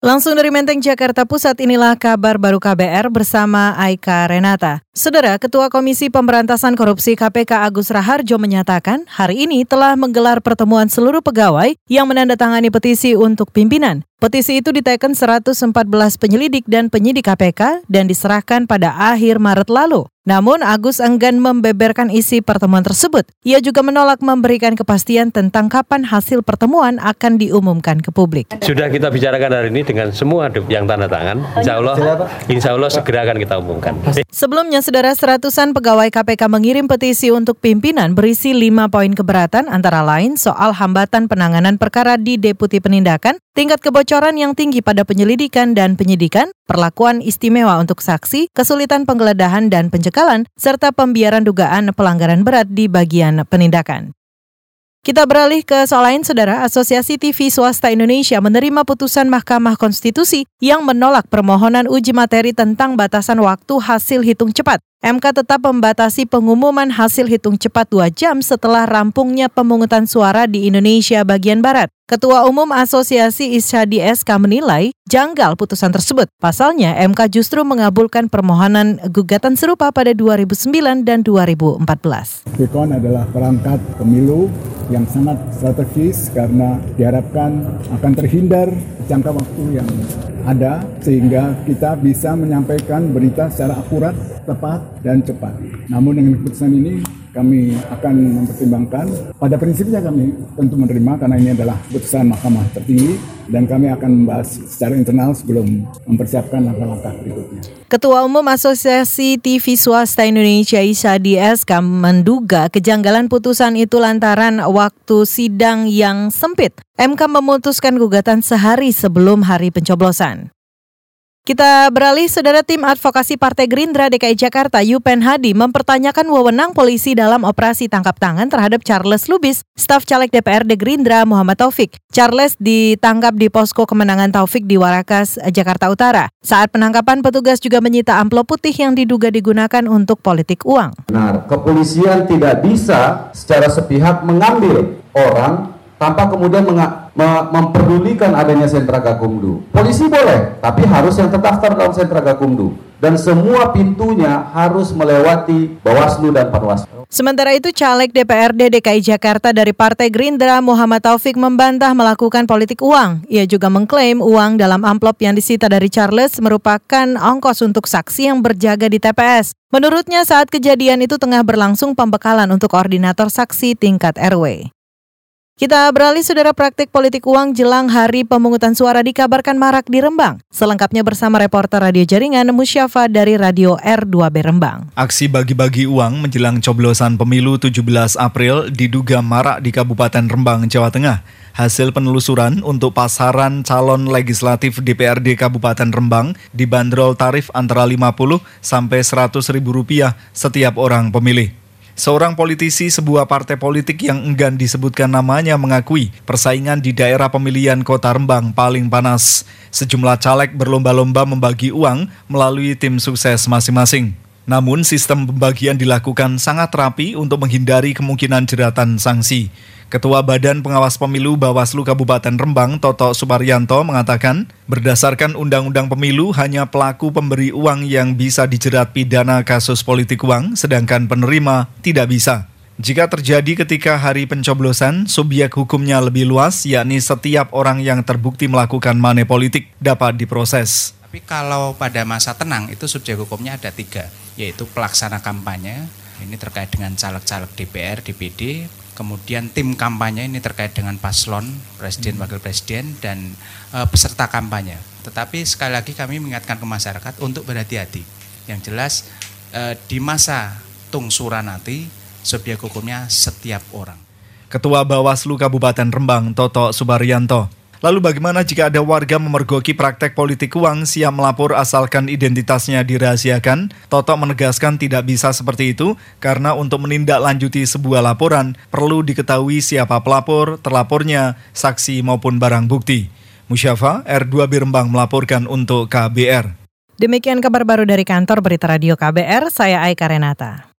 Langsung dari Menteng, Jakarta Pusat, inilah kabar baru KBR bersama Aika Renata. Saudara, Ketua Komisi Pemberantasan Korupsi KPK Agus Raharjo menyatakan hari ini telah menggelar pertemuan seluruh pegawai yang menandatangani petisi untuk pimpinan. Petisi itu diteken 114 penyelidik dan penyidik KPK dan diserahkan pada akhir Maret lalu. Namun Agus enggan membeberkan isi pertemuan tersebut. Ia juga menolak memberikan kepastian tentang kapan hasil pertemuan akan diumumkan ke publik. Sudah kita bicarakan hari ini dengan semua yang tanda tangan. Insya Allah, insya Allah segera akan kita umumkan. Sebelumnya, saudara seratusan pegawai KPK mengirim petisi untuk pimpinan berisi lima poin keberatan antara lain soal hambatan penanganan perkara di Deputi Penindakan, tingkat kebocoran yang tinggi pada penyelidikan dan penyidikan, perlakuan istimewa untuk saksi, kesulitan penggeledahan dan pencekalan, serta pembiaran dugaan pelanggaran berat di bagian penindakan. Kita beralih ke soal lain, Saudara. Asosiasi TV Swasta Indonesia menerima putusan Mahkamah Konstitusi yang menolak permohonan uji materi tentang batasan waktu hasil hitung cepat. MK tetap membatasi pengumuman hasil hitung cepat dua jam setelah rampungnya pemungutan suara di Indonesia bagian Barat. Ketua Umum Asosiasi Isyadi SK menilai janggal putusan tersebut. Pasalnya, MK justru mengabulkan permohonan gugatan serupa pada 2009 dan 2014. Quickcon adalah perangkat pemilu yang sangat strategis karena diharapkan akan terhindar jangka waktu yang ada sehingga kita bisa menyampaikan berita secara akurat, tepat, dan cepat. Namun dengan keputusan ini kami akan mempertimbangkan. Pada prinsipnya kami tentu menerima karena ini adalah keputusan Mahkamah tertinggi dan kami akan membahas secara internal sebelum mempersiapkan langkah-langkah berikutnya. Ketua Umum Asosiasi TV Swasta Indonesia Isa SK menduga kejanggalan putusan itu lantaran waktu sidang yang sempit. MK memutuskan gugatan sehari sebelum hari pencoblosan. Kita beralih, saudara tim advokasi Partai Gerindra DKI Jakarta, Yupen Hadi, mempertanyakan wewenang polisi dalam operasi tangkap tangan terhadap Charles Lubis, staf caleg DPRD Gerindra Muhammad Taufik. Charles ditangkap di posko kemenangan Taufik di Warakas, Jakarta Utara. Saat penangkapan, petugas juga menyita amplop putih yang diduga digunakan untuk politik uang. Benar, kepolisian tidak bisa secara sepihak mengambil orang tanpa kemudian memperdulikan adanya sentra gakumdu. Polisi boleh, tapi harus yang terdaftar dalam sentra gakumdu. Dan semua pintunya harus melewati Bawaslu dan Panwaslu. Sementara itu, caleg DPRD DKI Jakarta dari Partai Gerindra Muhammad Taufik membantah melakukan politik uang. Ia juga mengklaim uang dalam amplop yang disita dari Charles merupakan ongkos untuk saksi yang berjaga di TPS. Menurutnya saat kejadian itu tengah berlangsung pembekalan untuk koordinator saksi tingkat RW. Kita beralih saudara praktik politik uang jelang hari pemungutan suara dikabarkan marak di Rembang. Selengkapnya bersama reporter Radio Jaringan Musyafa dari Radio R2B Rembang. Aksi bagi-bagi uang menjelang coblosan pemilu 17 April diduga marak di Kabupaten Rembang, Jawa Tengah. Hasil penelusuran untuk pasaran calon legislatif DPRD Kabupaten Rembang dibanderol tarif antara 50 sampai 100 ribu rupiah setiap orang pemilih. Seorang politisi sebuah partai politik yang enggan disebutkan namanya mengakui persaingan di daerah pemilihan kota Rembang paling panas. Sejumlah caleg berlomba-lomba membagi uang melalui tim sukses masing-masing. Namun sistem pembagian dilakukan sangat rapi untuk menghindari kemungkinan jeratan sanksi. Ketua Badan Pengawas Pemilu Bawaslu Kabupaten Rembang, Toto Suparyanto, mengatakan, berdasarkan Undang-Undang Pemilu hanya pelaku pemberi uang yang bisa dijerat pidana kasus politik uang, sedangkan penerima tidak bisa. Jika terjadi ketika hari pencoblosan, subjek hukumnya lebih luas, yakni setiap orang yang terbukti melakukan money politik dapat diproses. Tapi kalau pada masa tenang itu subjek hukumnya ada tiga, yaitu pelaksana kampanye, ini terkait dengan caleg-caleg DPR, DPD, kemudian tim kampanye ini terkait dengan paslon, presiden, hmm. wakil presiden, dan e, peserta kampanye. Tetapi sekali lagi kami mengingatkan ke masyarakat untuk berhati-hati. Yang jelas e, di masa tungsuran nanti subjek hukumnya setiap orang. Ketua Bawaslu Kabupaten Rembang, Toto Subaryanto, Lalu bagaimana jika ada warga memergoki praktek politik uang siap melapor asalkan identitasnya dirahasiakan? Toto menegaskan tidak bisa seperti itu karena untuk menindaklanjuti sebuah laporan perlu diketahui siapa pelapor, terlapornya, saksi maupun barang bukti. Musyafa, R2 Birembang melaporkan untuk KBR. Demikian kabar baru dari kantor Berita Radio KBR, saya Aika Renata.